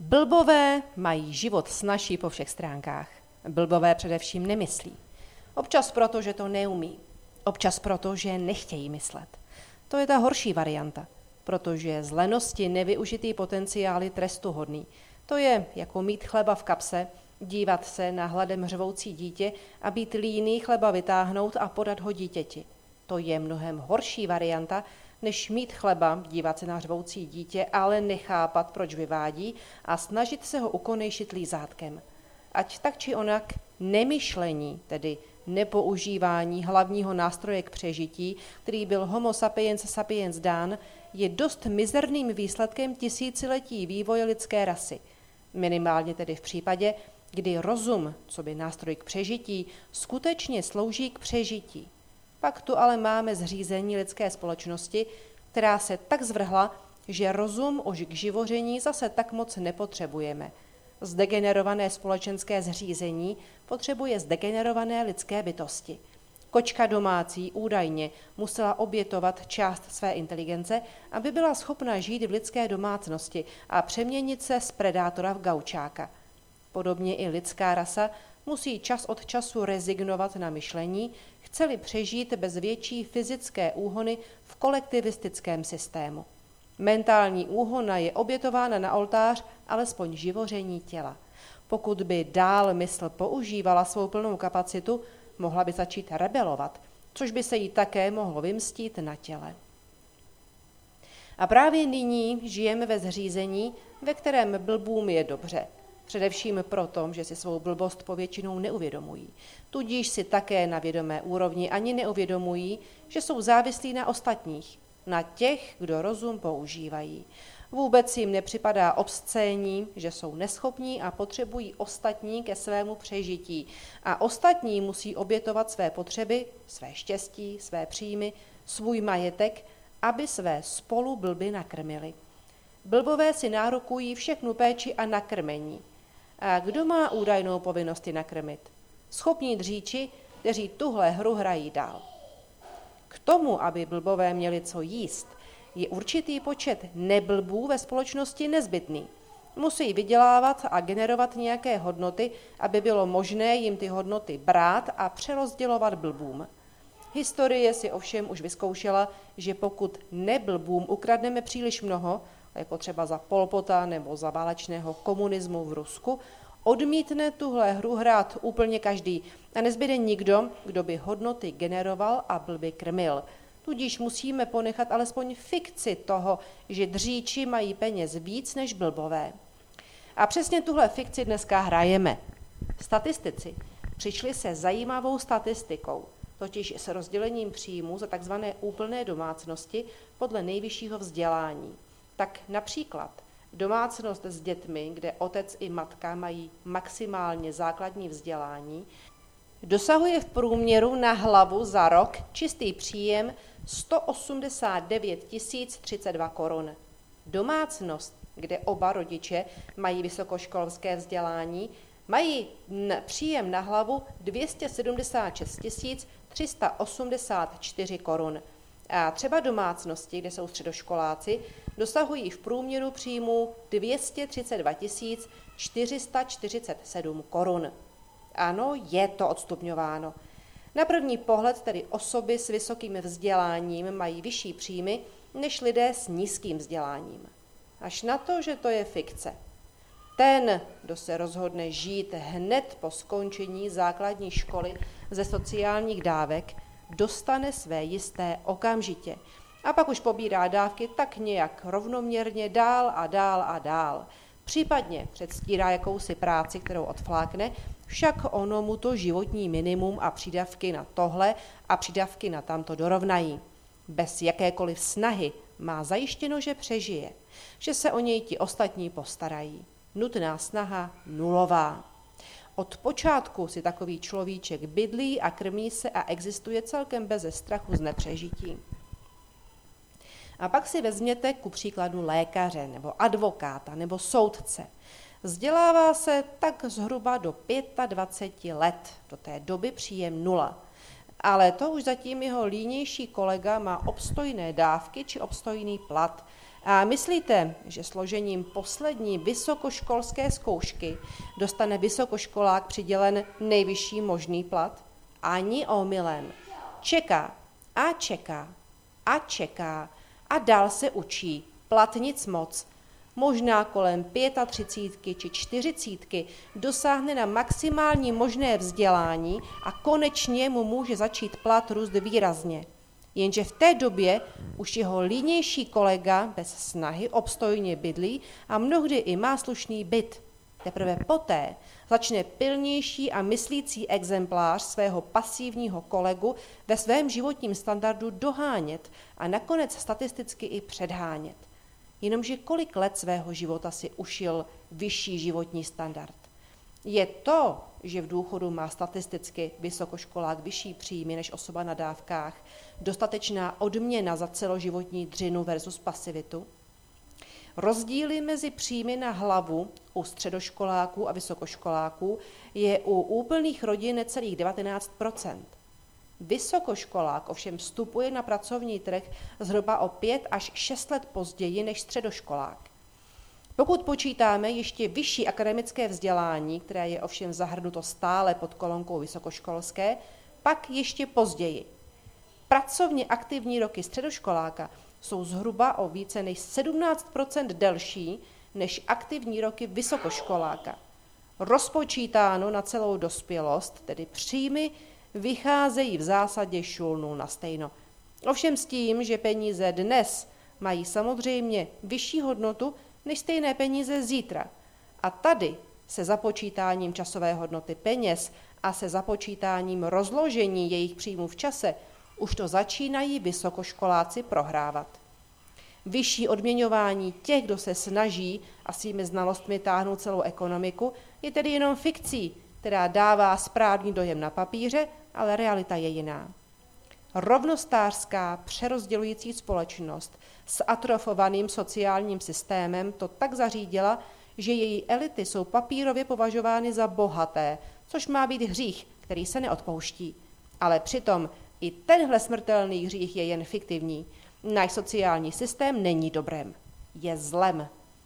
Blbové mají život snažší po všech stránkách. Blbové především nemyslí. Občas proto, že to neumí. Občas proto, že nechtějí myslet. To je ta horší varianta, protože z lenosti nevyužitý potenciál je trestuhodný. To je jako mít chleba v kapse, dívat se na hladem hřvoucí dítě a být líný chleba vytáhnout a podat ho dítěti. To je mnohem horší varianta, než mít chleba, dívat se na řvoucí dítě, ale nechápat, proč vyvádí a snažit se ho ukonejšit lízátkem. Ať tak či onak nemyšlení, tedy nepoužívání hlavního nástroje k přežití, který byl Homo sapiens sapiens dán, je dost mizerným výsledkem tisíciletí vývoje lidské rasy. Minimálně tedy v případě, kdy rozum, co by nástroj k přežití, skutečně slouží k přežití. Pak tu ale máme zřízení lidské společnosti, která se tak zvrhla, že rozum už k živoření zase tak moc nepotřebujeme. Zdegenerované společenské zřízení potřebuje zdegenerované lidské bytosti. Kočka domácí údajně musela obětovat část své inteligence, aby byla schopna žít v lidské domácnosti a přeměnit se z predátora v gaučáka. Podobně i lidská rasa musí čas od času rezignovat na myšlení, chceli přežít bez větší fyzické úhony v kolektivistickém systému. Mentální úhona je obětována na oltář alespoň živoření těla. Pokud by dál mysl používala svou plnou kapacitu, mohla by začít rebelovat, což by se jí také mohlo vymstít na těle. A právě nyní žijeme ve zřízení, ve kterém blbům je dobře – Především proto, že si svou blbost povětšinou neuvědomují. Tudíž si také na vědomé úrovni ani neuvědomují, že jsou závislí na ostatních, na těch, kdo rozum používají. Vůbec jim nepřipadá obscénní, že jsou neschopní a potřebují ostatní ke svému přežití. A ostatní musí obětovat své potřeby, své štěstí, své příjmy, svůj majetek, aby své spolu blby nakrmili. Blbové si nárokují všechnu péči a nakrmení. A kdo má údajnou povinnost ji nakrmit? Schopní dříči, kteří tuhle hru hrají dál. K tomu, aby blbové měli co jíst, je určitý počet neblbů ve společnosti nezbytný. Musí vydělávat a generovat nějaké hodnoty, aby bylo možné jim ty hodnoty brát a přerozdělovat blbům. Historie si ovšem už vyzkoušela, že pokud neblbům ukradneme příliš mnoho, jako třeba za Polpota nebo za válečného komunismu v Rusku, odmítne tuhle hru hrát úplně každý a nezbyde nikdo, kdo by hodnoty generoval a byl by krmil. Tudíž musíme ponechat alespoň fikci toho, že dříči mají peněz víc než blbové. A přesně tuhle fikci dneska hrajeme. Statistici přišli se zajímavou statistikou, totiž s rozdělením příjmů za tzv. úplné domácnosti podle nejvyššího vzdělání tak například domácnost s dětmi, kde otec i matka mají maximálně základní vzdělání, dosahuje v průměru na hlavu za rok čistý příjem 189 032 korun. Domácnost, kde oba rodiče mají vysokoškolské vzdělání, mají příjem na hlavu 276 384 korun. A třeba domácnosti, kde jsou středoškoláci, dosahují v průměru příjmu 232 447 korun. Ano, je to odstupňováno. Na první pohled tedy osoby s vysokým vzděláním mají vyšší příjmy než lidé s nízkým vzděláním. Až na to, že to je fikce. Ten, kdo se rozhodne žít hned po skončení základní školy ze sociálních dávek, dostane své jisté okamžitě a pak už pobírá dávky tak nějak rovnoměrně dál a dál a dál. Případně předstírá jakousi práci, kterou odflákne, však ono mu to životní minimum a přidavky na tohle a přidavky na tamto dorovnají. Bez jakékoliv snahy má zajištěno, že přežije, že se o něj ti ostatní postarají. Nutná snaha nulová. Od počátku si takový človíček bydlí a krmí se a existuje celkem beze strachu z nepřežití. A pak si vezměte ku příkladu lékaře nebo advokáta nebo soudce. Vzdělává se tak zhruba do 25 let, do té doby příjem nula. Ale to už zatím jeho línější kolega má obstojné dávky či obstojný plat A myslíte, že složením poslední vysokoškolské zkoušky dostane vysokoškolák přidělen nejvyšší možný plat? Ani omylem. Čeká a čeká a čeká a dál se učí. Plat nic moc. Možná kolem 35 či 40 dosáhne na maximální možné vzdělání a konečně mu může začít plat růst výrazně. Jenže v té době už jeho línější kolega bez snahy obstojně bydlí a mnohdy i má slušný byt. Teprve poté začne pilnější a myslící exemplář svého pasivního kolegu ve svém životním standardu dohánět a nakonec statisticky i předhánět. Jenomže kolik let svého života si ušil vyšší životní standard? Je to, že v důchodu má statisticky vysokoškolák vyšší příjmy než osoba na dávkách, dostatečná odměna za celoživotní dřinu versus pasivitu? Rozdíly mezi příjmy na hlavu u středoškoláků a vysokoškoláků je u úplných rodin necelých 19 Vysokoškolák ovšem vstupuje na pracovní trh zhruba o 5 až 6 let později než středoškolák. Pokud počítáme ještě vyšší akademické vzdělání, které je ovšem zahrnuto stále pod kolonkou vysokoškolské, pak ještě později. Pracovně aktivní roky středoškoláka jsou zhruba o více než 17% delší než aktivní roky vysokoškoláka. Rozpočítáno na celou dospělost, tedy příjmy, vycházejí v zásadě šulnu na stejno. Ovšem s tím, že peníze dnes mají samozřejmě vyšší hodnotu než stejné peníze zítra. A tady se započítáním časové hodnoty peněz a se započítáním rozložení jejich příjmů v čase už to začínají vysokoškoláci prohrávat. Vyšší odměňování těch, kdo se snaží a svými znalostmi táhnout celou ekonomiku, je tedy jenom fikcí, která dává správný dojem na papíře, ale realita je jiná. Rovnostářská přerozdělující společnost s atrofovaným sociálním systémem to tak zařídila, že její elity jsou papírově považovány za bohaté, což má být hřích, který se neodpouští. Ale přitom i tenhle smrtelný hřích je jen fiktivní. Náš sociální systém není dobrem, je zlem.